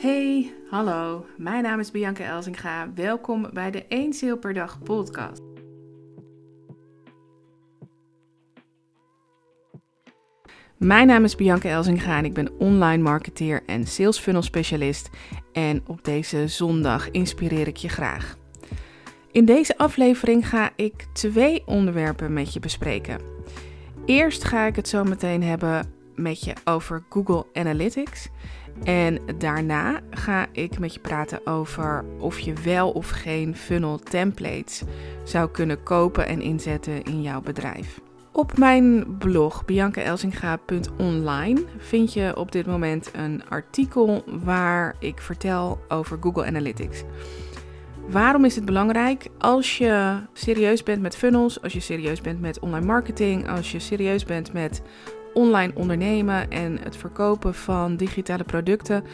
Hey, hallo. Mijn naam is Bianca Elzinga. Welkom bij de 1 Sale per dag podcast. Mijn naam is Bianca Elzinga en ik ben online marketeer en sales funnel specialist. En op deze zondag inspireer ik je graag. In deze aflevering ga ik twee onderwerpen met je bespreken. Eerst ga ik het zo meteen hebben met je over Google Analytics. En daarna ga ik met je praten over of je wel of geen funnel templates zou kunnen kopen en inzetten in jouw bedrijf. Op mijn blog biancaelsinga.online vind je op dit moment een artikel waar ik vertel over Google Analytics. Waarom is het belangrijk? Als je serieus bent met funnels, als je serieus bent met online marketing, als je serieus bent met online ondernemen en het verkopen van digitale producten,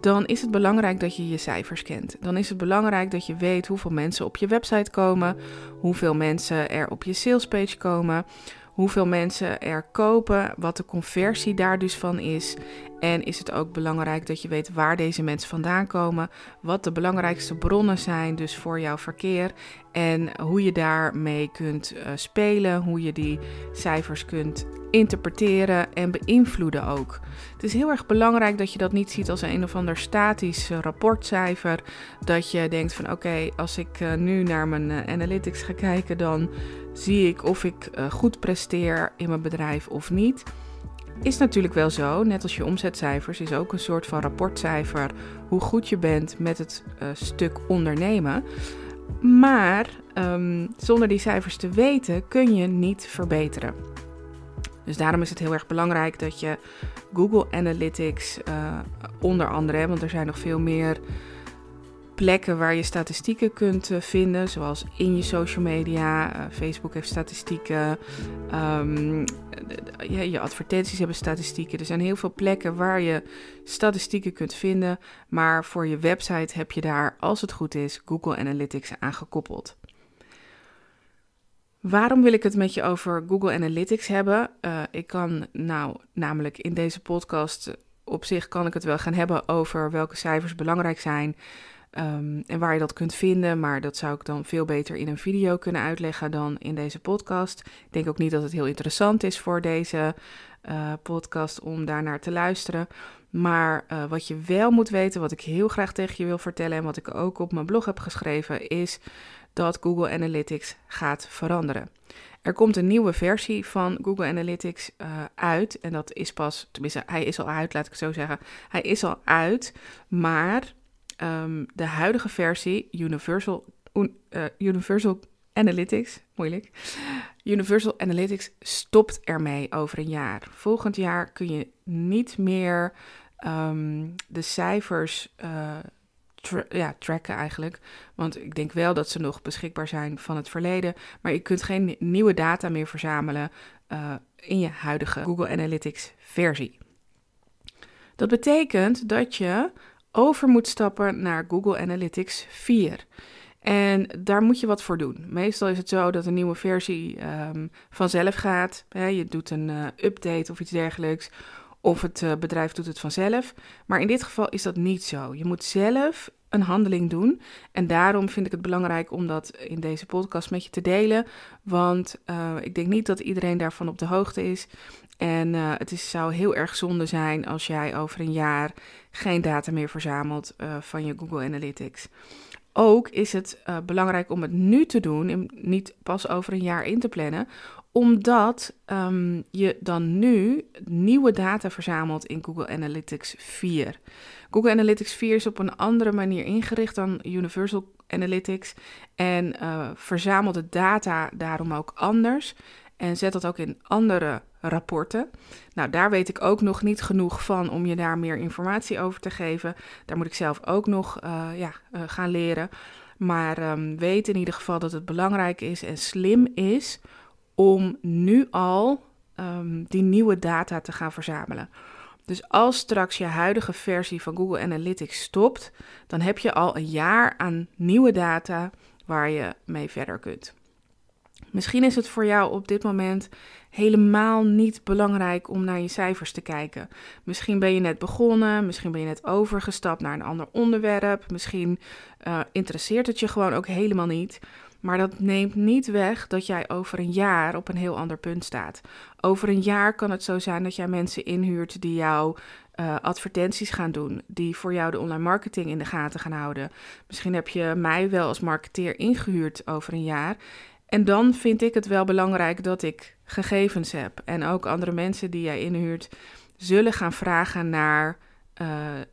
dan is het belangrijk dat je je cijfers kent. Dan is het belangrijk dat je weet hoeveel mensen op je website komen, hoeveel mensen er op je salespage komen, hoeveel mensen er kopen, wat de conversie daar dus van is. En is het ook belangrijk dat je weet waar deze mensen vandaan komen, wat de belangrijkste bronnen zijn dus voor jouw verkeer en hoe je daarmee kunt uh, spelen, hoe je die cijfers kunt interpreteren en beïnvloeden ook. Het is heel erg belangrijk dat je dat niet ziet als een of ander statisch rapportcijfer. Dat je denkt van oké, als ik uh, nu naar mijn analytics ga kijken, dan zie ik of ik goed presteer in mijn bedrijf of niet. Is natuurlijk wel zo, net als je omzetcijfers, is ook een soort van rapportcijfer hoe goed je bent met het stuk ondernemen. Maar um, zonder die cijfers te weten kun je niet verbeteren. Dus daarom is het heel erg belangrijk dat je Google Analytics uh, onder andere, want er zijn nog veel meer plekken waar je statistieken kunt uh, vinden, zoals in je social media. Uh, Facebook heeft statistieken, um, ja, je advertenties hebben statistieken. Er zijn heel veel plekken waar je statistieken kunt vinden, maar voor je website heb je daar, als het goed is, Google Analytics aan gekoppeld. Waarom wil ik het met je over Google Analytics hebben? Ik kan nou namelijk in deze podcast op zich kan ik het wel gaan hebben over welke cijfers belangrijk zijn um, en waar je dat kunt vinden, maar dat zou ik dan veel beter in een video kunnen uitleggen dan in deze podcast. Ik denk ook niet dat het heel interessant is voor deze uh, podcast om daarnaar te luisteren. Maar uh, wat je wel moet weten, wat ik heel graag tegen je wil vertellen en wat ik ook op mijn blog heb geschreven, is dat Google Analytics gaat veranderen. Er komt een nieuwe versie van Google Analytics uh, uit. En dat is pas, tenminste, hij is al uit, laat ik het zo zeggen. Hij is al uit, maar um, de huidige versie, Universal, uh, Universal Analytics, moeilijk. Universal Analytics stopt ermee over een jaar. Volgend jaar kun je niet meer um, de cijfers uh, ja, tracken eigenlijk. Want ik denk wel dat ze nog beschikbaar zijn van het verleden. Maar je kunt geen nieuwe data meer verzamelen uh, in je huidige Google Analytics versie. Dat betekent dat je over moet stappen naar Google Analytics 4. En daar moet je wat voor doen. Meestal is het zo dat een nieuwe versie um, vanzelf gaat. Hè, je doet een uh, update of iets dergelijks of het uh, bedrijf doet het vanzelf. Maar in dit geval is dat niet zo. Je moet zelf een handeling doen. En daarom vind ik het belangrijk om dat in deze podcast met je te delen. Want uh, ik denk niet dat iedereen daarvan op de hoogte is. En uh, het zou heel erg zonde zijn als jij over een jaar geen data meer verzamelt van je Google Analytics. Ook is het belangrijk om het nu te doen, en niet pas over een jaar in te plannen, omdat um, je dan nu nieuwe data verzamelt in Google Analytics 4. Google Analytics 4 is op een andere manier ingericht dan Universal Analytics en uh, verzamelt de data daarom ook anders en zet dat ook in andere rapporten. Nou, daar weet ik ook nog niet genoeg van om je daar meer informatie over te geven. Daar moet ik zelf ook nog uh, ja, uh, gaan leren. Maar um, weet in ieder geval dat het belangrijk is en slim is om nu al um, die nieuwe data te gaan verzamelen. Dus als straks je huidige versie van Google Analytics stopt, dan heb je al een jaar aan nieuwe data waar je mee verder kunt. Misschien is het voor jou op dit moment helemaal niet belangrijk om naar je cijfers te kijken. Misschien ben je net begonnen, misschien ben je net overgestapt naar een ander onderwerp, misschien uh, interesseert het je gewoon ook helemaal niet. Maar dat neemt niet weg dat jij over een jaar op een heel ander punt staat. Over een jaar kan het zo zijn dat jij mensen inhuurt die jou uh, advertenties gaan doen, die voor jou de online marketing in de gaten gaan houden. Misschien heb je mij wel als marketeer ingehuurd over een jaar. En dan vind ik het wel belangrijk dat ik gegevens heb. En ook andere mensen die jij inhuurt zullen gaan vragen naar, uh,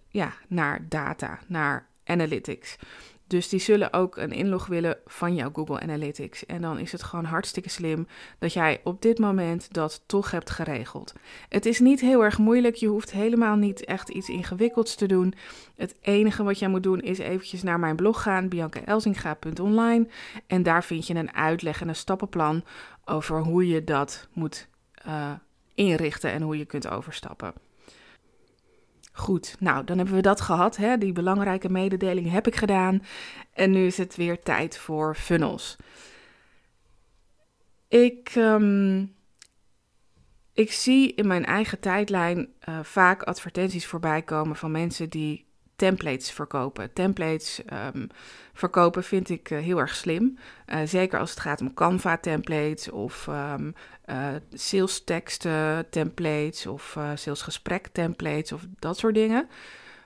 ja, naar data, naar analytics. Dus die zullen ook een inlog willen van jouw Google Analytics. En dan is het gewoon hartstikke slim dat jij op dit moment dat toch hebt geregeld. Het is niet heel erg moeilijk. Je hoeft helemaal niet echt iets ingewikkelds te doen. Het enige wat jij moet doen is eventjes naar mijn blog gaan, biancaelsinga.online. En daar vind je een uitleg en een stappenplan over hoe je dat moet uh, inrichten en hoe je kunt overstappen. Goed, nou dan hebben we dat gehad. Hè? Die belangrijke mededeling heb ik gedaan. En nu is het weer tijd voor funnels. Ik, um, ik zie in mijn eigen tijdlijn uh, vaak advertenties voorbij komen van mensen die templates verkopen. Templates um, verkopen vind ik uh, heel erg slim. Uh, zeker als het gaat om Canva templates of um, uh, sales teksten templates of uh, sales gesprek templates of dat soort dingen.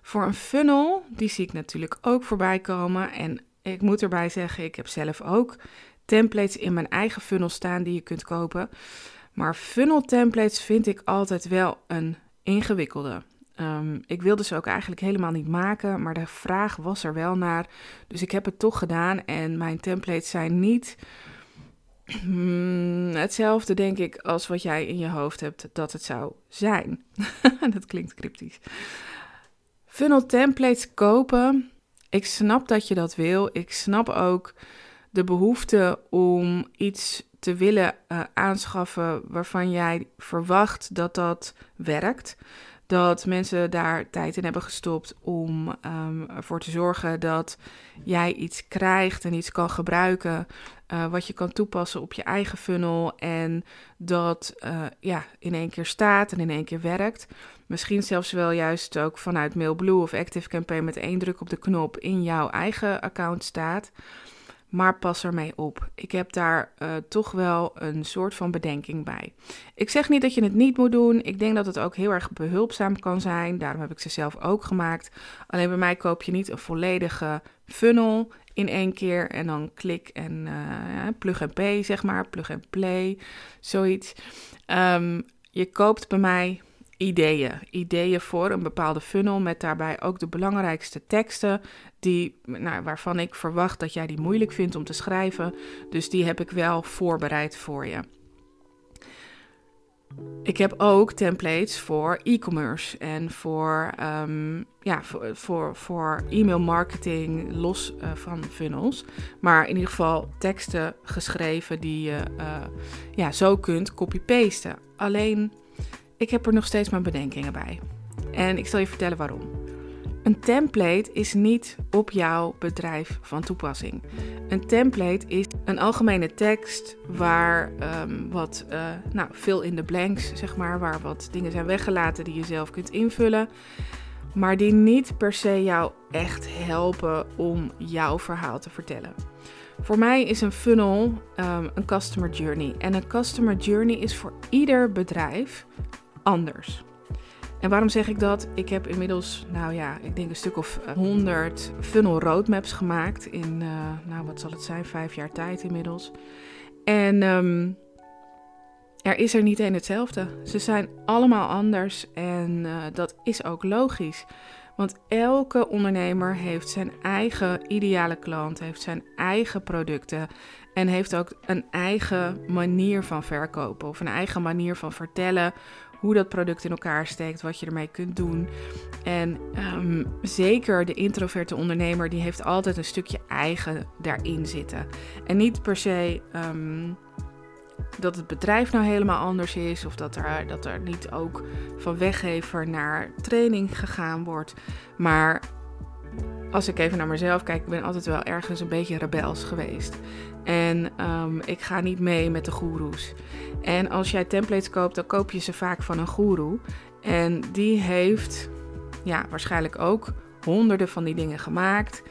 Voor een funnel, die zie ik natuurlijk ook voorbij komen. En ik moet erbij zeggen, ik heb zelf ook templates in mijn eigen funnel staan die je kunt kopen. Maar funnel templates vind ik altijd wel een ingewikkelde. Um, ik wilde ze ook eigenlijk helemaal niet maken, maar de vraag was er wel naar. Dus ik heb het toch gedaan en mijn templates zijn niet Hmm, hetzelfde denk ik als wat jij in je hoofd hebt dat het zou zijn. dat klinkt cryptisch. Funnel templates kopen. Ik snap dat je dat wil. Ik snap ook de behoefte om iets te willen uh, aanschaffen waarvan jij verwacht dat dat werkt dat mensen daar tijd in hebben gestopt om um, ervoor te zorgen dat jij iets krijgt en iets kan gebruiken uh, wat je kan toepassen op je eigen funnel en dat uh, ja, in één keer staat en in één keer werkt. Misschien zelfs wel juist ook vanuit Mailblue of Active Campaign met één druk op de knop in jouw eigen account staat. Maar pas ermee op. Ik heb daar uh, toch wel een soort van bedenking bij. Ik zeg niet dat je het niet moet doen. Ik denk dat het ook heel erg behulpzaam kan zijn. Daarom heb ik ze zelf ook gemaakt. Alleen bij mij koop je niet een volledige funnel in één keer en dan klik en uh, plug en pay, zeg maar, plug en play, zoiets. Um, je koopt bij mij ideeën. Ideeën voor een bepaalde funnel met daarbij ook de belangrijkste teksten die, nou, waarvan ik verwacht dat jij die moeilijk vindt om te schrijven. Dus die heb ik wel voorbereid voor je. Ik heb ook templates voor e-commerce en voor, um, ja, voor, voor, voor e-mail marketing los uh, van funnels. Maar in ieder geval teksten geschreven die je uh, ja, zo kunt copy-pasten. Alleen ik heb er nog steeds mijn bedenkingen bij. En ik zal je vertellen waarom. Een template is niet op jouw bedrijf van toepassing. Een template is een algemene tekst waar um, wat, uh, nou, veel in de blanks, zeg maar, waar wat dingen zijn weggelaten die je zelf kunt invullen, maar die niet per se jou echt helpen om jouw verhaal te vertellen. Voor mij is een funnel um, een customer journey. En een customer journey is voor ieder bedrijf anders. En waarom zeg ik dat? Ik heb inmiddels, nou ja, ik denk een stuk of honderd funnel roadmaps gemaakt in, uh, nou wat zal het zijn, vijf jaar tijd inmiddels. En um, er is er niet één hetzelfde. Ze zijn allemaal anders en uh, dat is ook logisch. Want elke ondernemer heeft zijn eigen ideale klant, heeft zijn eigen producten en heeft ook een eigen manier van verkopen of een eigen manier van vertellen hoe dat product in elkaar steekt, wat je ermee kunt doen. En um, zeker de introverte ondernemer, die heeft altijd een stukje eigen daarin zitten. En niet per se um, dat het bedrijf nou helemaal anders is, of dat er, dat er niet ook van weggever naar training gegaan wordt. Maar als ik even naar mezelf kijk, ik ben altijd wel ergens een beetje rebels geweest. En um, ik ga niet mee met de goeroes. En als jij templates koopt, dan koop je ze vaak van een goeroe. En die heeft ja, waarschijnlijk ook honderden van die dingen gemaakt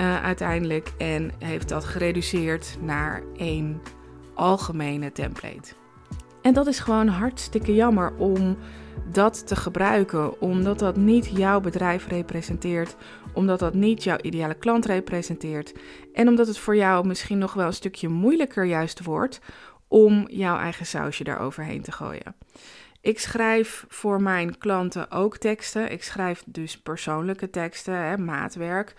uh, uiteindelijk. En heeft dat gereduceerd naar één algemene template. En dat is gewoon hartstikke jammer om dat te gebruiken, omdat dat niet jouw bedrijf representeert, omdat dat niet jouw ideale klant representeert en omdat het voor jou misschien nog wel een stukje moeilijker juist wordt om jouw eigen sausje daaroverheen te gooien. Ik schrijf voor mijn klanten ook teksten. Ik schrijf dus persoonlijke teksten, hè, maatwerk.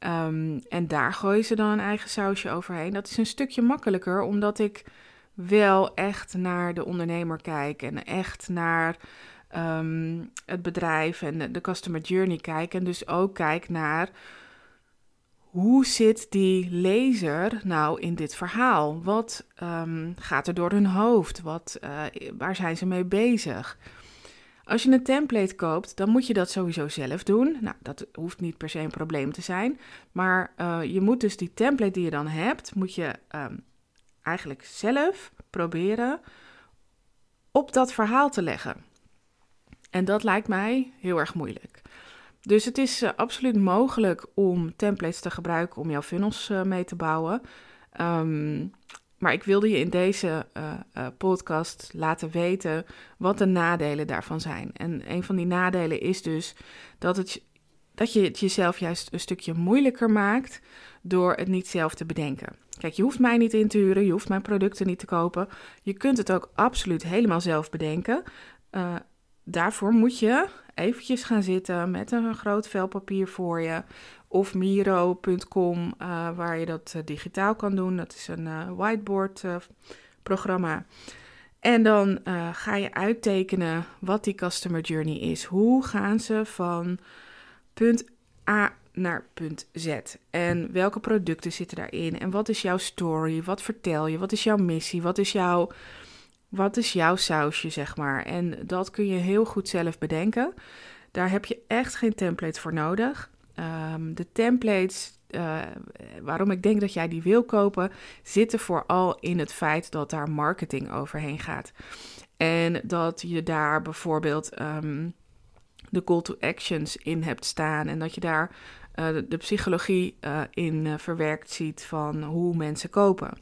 Um, en daar gooien ze dan een eigen sausje overheen. Dat is een stukje makkelijker, omdat ik wel echt naar de ondernemer kijk en echt naar um, het bedrijf en de customer journey kijk. En dus ook kijk naar hoe zit die lezer nou in dit verhaal? Wat um, gaat er door hun hoofd? Wat, uh, waar zijn ze mee bezig? Als je een template koopt, dan moet je dat sowieso zelf doen. Nou, dat hoeft niet per se een probleem te zijn. Maar uh, je moet dus die template die je dan hebt, moet je um, eigenlijk zelf proberen op dat verhaal te leggen. En dat lijkt mij heel erg moeilijk. Dus het is uh, absoluut mogelijk om templates te gebruiken om jouw funnels uh, mee te bouwen. Um, maar ik wilde je in deze uh, podcast laten weten wat de nadelen daarvan zijn. En een van die nadelen is dus dat, het, dat je het jezelf juist een stukje moeilijker maakt door het niet zelf te bedenken. Kijk, je hoeft mij niet in te huren, je hoeft mijn producten niet te kopen. Je kunt het ook absoluut helemaal zelf bedenken. Daarvoor moet je eventjes gaan zitten met een groot vel papier voor je. Of Miro.com, uh, waar je dat uh, digitaal kan doen. Dat is een uh, whiteboard programma. En dan ga je uittekenen wat die customer journey is. Hoe gaan ze van punt A naar punt Z? En welke producten zitten daarin? En wat is jouw story? Wat vertel je? Wat is jouw missie? Wat is jouw wat is jouw sausje, zeg maar? En dat kun je heel goed zelf bedenken. Daar heb je echt geen template voor nodig. Um, de templates, uh, waarom ik denk dat jij die wil kopen, zitten vooral in het feit dat daar marketing overheen gaat. En dat je daar bijvoorbeeld um, de call to actions in hebt staan. En dat je daar uh, de, psychologie uh, in verwerkt ziet van hoe mensen kopen.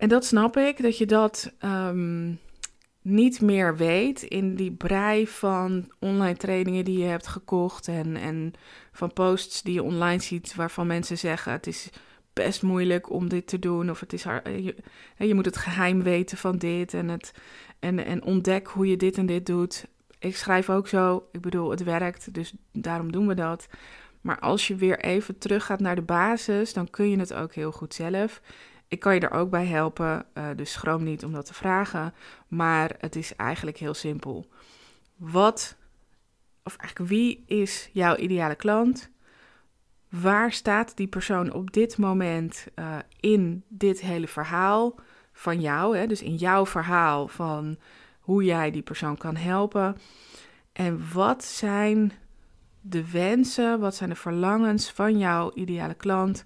En dat snap ik, dat je dat um, niet meer weet in die brei van online trainingen die je hebt gekocht en, en van posts die je online ziet waarvan mensen zeggen het is best moeilijk om dit te doen of het is je, je moet het geheim weten van dit en, het, en, en ontdek hoe je dit en dit doet. Ik schrijf ook zo, ik bedoel het werkt, dus daarom doen we dat. Maar als je weer even teruggaat naar de basis, dan kun je het ook heel goed zelf. Ik kan je er ook bij helpen, uh, dus schroom niet om dat te vragen. Maar het is eigenlijk heel simpel. Wat, of eigenlijk wie is jouw ideale klant? Waar staat die persoon op dit moment uh, in dit hele verhaal van jou? Hè? Dus in jouw verhaal van hoe jij die persoon kan helpen. En wat zijn de wensen, wat zijn de verlangens van jouw ideale klant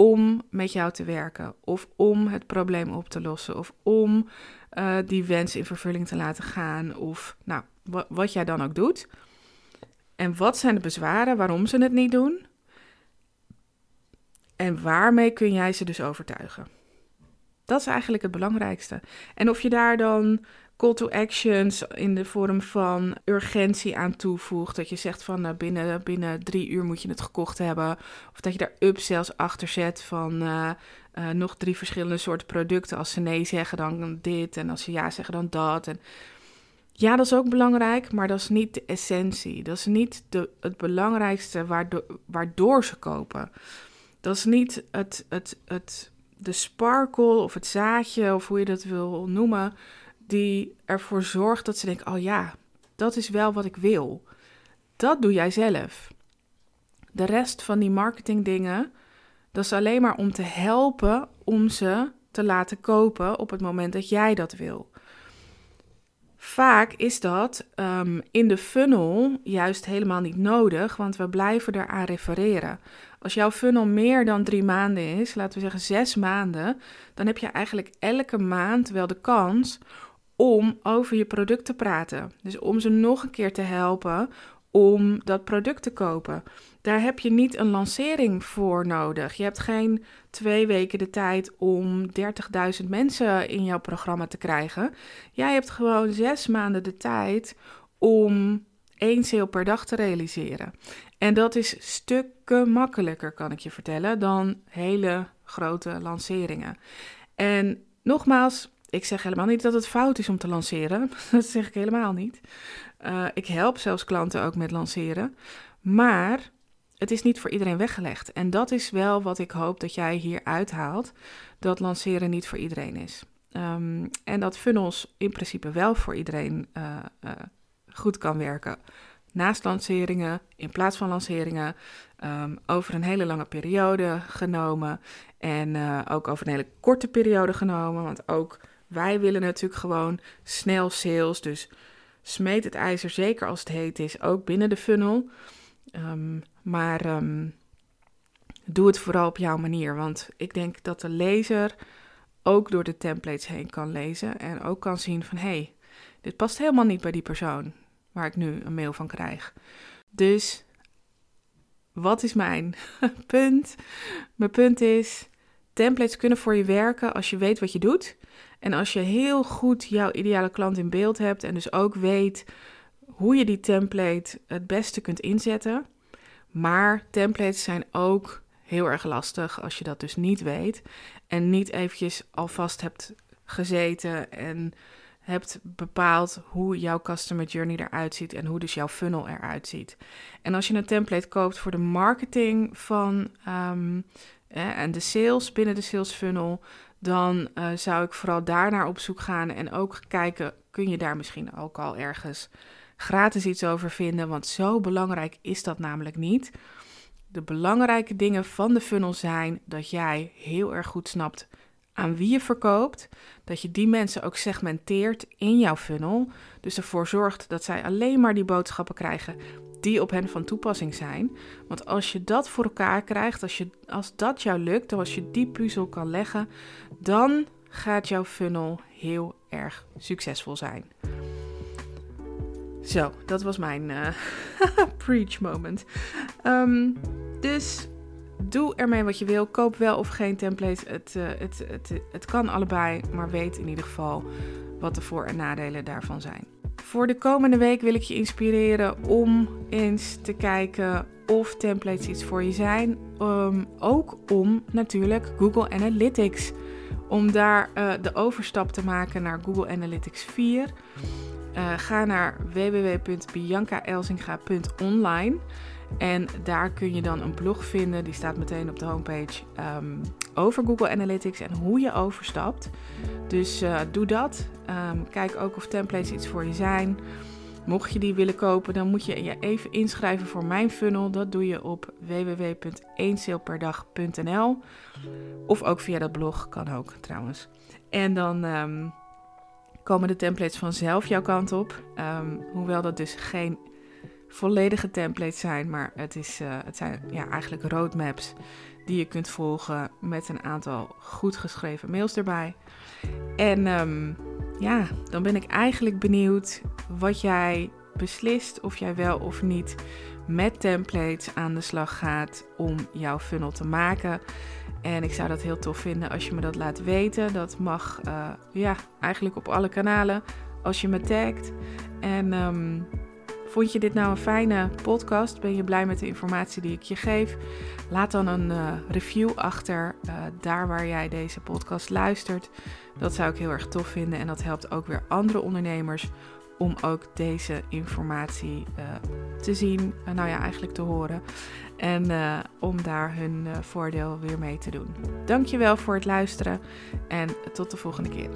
om met jou te werken of om het probleem op te lossen of om uh, die wens in vervulling te laten gaan of nou, wat jij dan ook doet. En wat zijn de bezwaren waarom ze het niet doen? En waarmee kun jij ze dus overtuigen? Dat is eigenlijk het belangrijkste. En of je daar dan call to actions in de vorm van urgentie aan toevoegt. Dat je zegt van uh, binnen, binnen drie uur moet je het gekocht hebben. Of dat je daar upsells achter zet van uh, uh, nog drie verschillende soorten producten. Als ze nee zeggen, dan dit. En als ze ja zeggen, dan dat. En ja, dat is ook belangrijk, maar dat is niet de essentie. Dat is niet de, het belangrijkste waardoor, waardoor ze kopen. Dat is niet het, het, het, de sparkle of het zaadje, of hoe je dat wil noemen die ervoor zorgt dat ze denken: oh ja, dat is wel wat ik wil. Dat doe jij zelf. De rest van die marketingdingen, dat is alleen maar om te helpen om ze te laten kopen op het moment dat jij dat wil. Vaak is dat ehm, in de funnel juist helemaal niet nodig, want we blijven eraan refereren. Als jouw funnel meer dan drie maanden is, laten we zeggen zes maanden, dan heb je eigenlijk elke maand wel de kans om over je product te praten. Dus om ze nog een keer te helpen om dat product te kopen. Daar heb je niet een lancering voor nodig. Je hebt geen twee weken de tijd om 30.000 mensen in jouw programma te krijgen. Jij hebt gewoon zes maanden de tijd om één sale per dag te realiseren. En dat is stukken makkelijker, kan ik je vertellen, dan hele grote lanceringen. En nogmaals, ik zeg helemaal niet dat het fout is om te lanceren. Dat zeg ik helemaal niet. Uh, ik help zelfs klanten ook met lanceren. Maar het is niet voor iedereen weggelegd. En dat is wel wat ik hoop dat jij hier uithaalt: dat lanceren niet voor iedereen is. Um, en dat funnels in principe wel voor iedereen uh, uh, goed kan werken. Naast lanceringen, in plaats van lanceringen, um, over een hele lange periode genomen. En ook over een hele korte periode genomen. Want ook wij willen natuurlijk gewoon snel sales. Dus smeet het ijzer zeker als het heet is, ook binnen de funnel. Um, maar um, doe het vooral op jouw manier. Want ik denk dat de lezer ook door de templates heen kan lezen. En ook kan zien van hé, hey, dit past helemaal niet bij die persoon waar ik nu een mail van krijg. Dus wat is mijn punt? Mijn punt is: templates kunnen voor je werken als je weet wat je doet. En als je heel goed jouw ideale klant in beeld hebt en dus ook weet hoe je die template het beste kunt inzetten. Maar templates zijn ook heel erg lastig als je dat dus niet weet en niet eventjes alvast hebt gezeten en hebt bepaald hoe jouw customer journey eruit ziet en hoe dus jouw funnel eruit ziet. En als je een template koopt voor de marketing van um, eh, en de sales binnen de sales funnel, dan uh, zou ik vooral daar naar op zoek gaan en ook kijken, kun je daar misschien ook al ergens gratis iets over vinden, want zo belangrijk is dat namelijk niet. De belangrijke dingen van de funnel zijn dat jij heel erg goed snapt aan wie je verkoopt, dat je die mensen ook segmenteert in jouw funnel, dus ervoor zorgt dat zij alleen maar die boodschappen krijgen die op hen van toepassing zijn. Want als je dat voor elkaar krijgt, als, je, als dat jou lukt, als je die puzzel kan leggen, dan gaat jouw funnel heel erg succesvol zijn. Zo, dat was mijn uh, preach moment. Um, dus doe ermee wat je wil. Koop wel of geen template. Het, uh, het, het, het kan allebei, maar weet in ieder geval wat de voor- en nadelen daarvan zijn. Voor de komende week wil ik je inspireren om eens te kijken of templates iets voor je zijn. Um, ook om natuurlijk Google Analytics. Om daar uh, de overstap te maken naar Google Analytics 4. Uh, ga naar www.biancaelsinga.online. En daar kun je dan een blog vinden, die staat meteen op de homepage, um, over Google Analytics en hoe je overstapt. Dus uh, doe dat. Um, kijk ook of templates iets voor je zijn. Mocht je die willen kopen, dan moet je je even inschrijven voor mijn funnel. Dat doe je op www.1saleperdag.nl Of ook via dat blog, kan ook trouwens. En dan um, komen de templates vanzelf jouw kant op. Hoewel dat dus geen volledige templates zijn, maar het, is, uh, het zijn ja, eigenlijk roadmaps die je kunt volgen met een aantal goed geschreven mails erbij. En um, ja, dan ben ik eigenlijk benieuwd wat jij beslist of jij wel of niet met templates aan de slag gaat om jouw funnel te maken. En ik zou dat heel tof vinden als je me dat laat weten. Dat mag uh, ja, eigenlijk op alle kanalen als je me tagt. En um, Vond je dit nou een fijne podcast? Ben je blij met de informatie die ik je geef? Laat dan een uh, review achter uh, daar waar jij deze podcast luistert. Dat zou ik heel erg tof vinden en dat helpt ook weer andere ondernemers om ook deze informatie uh, te zien, nou ja, eigenlijk te horen. En om daar hun voordeel weer mee te doen. Dankjewel voor het luisteren en tot de volgende keer.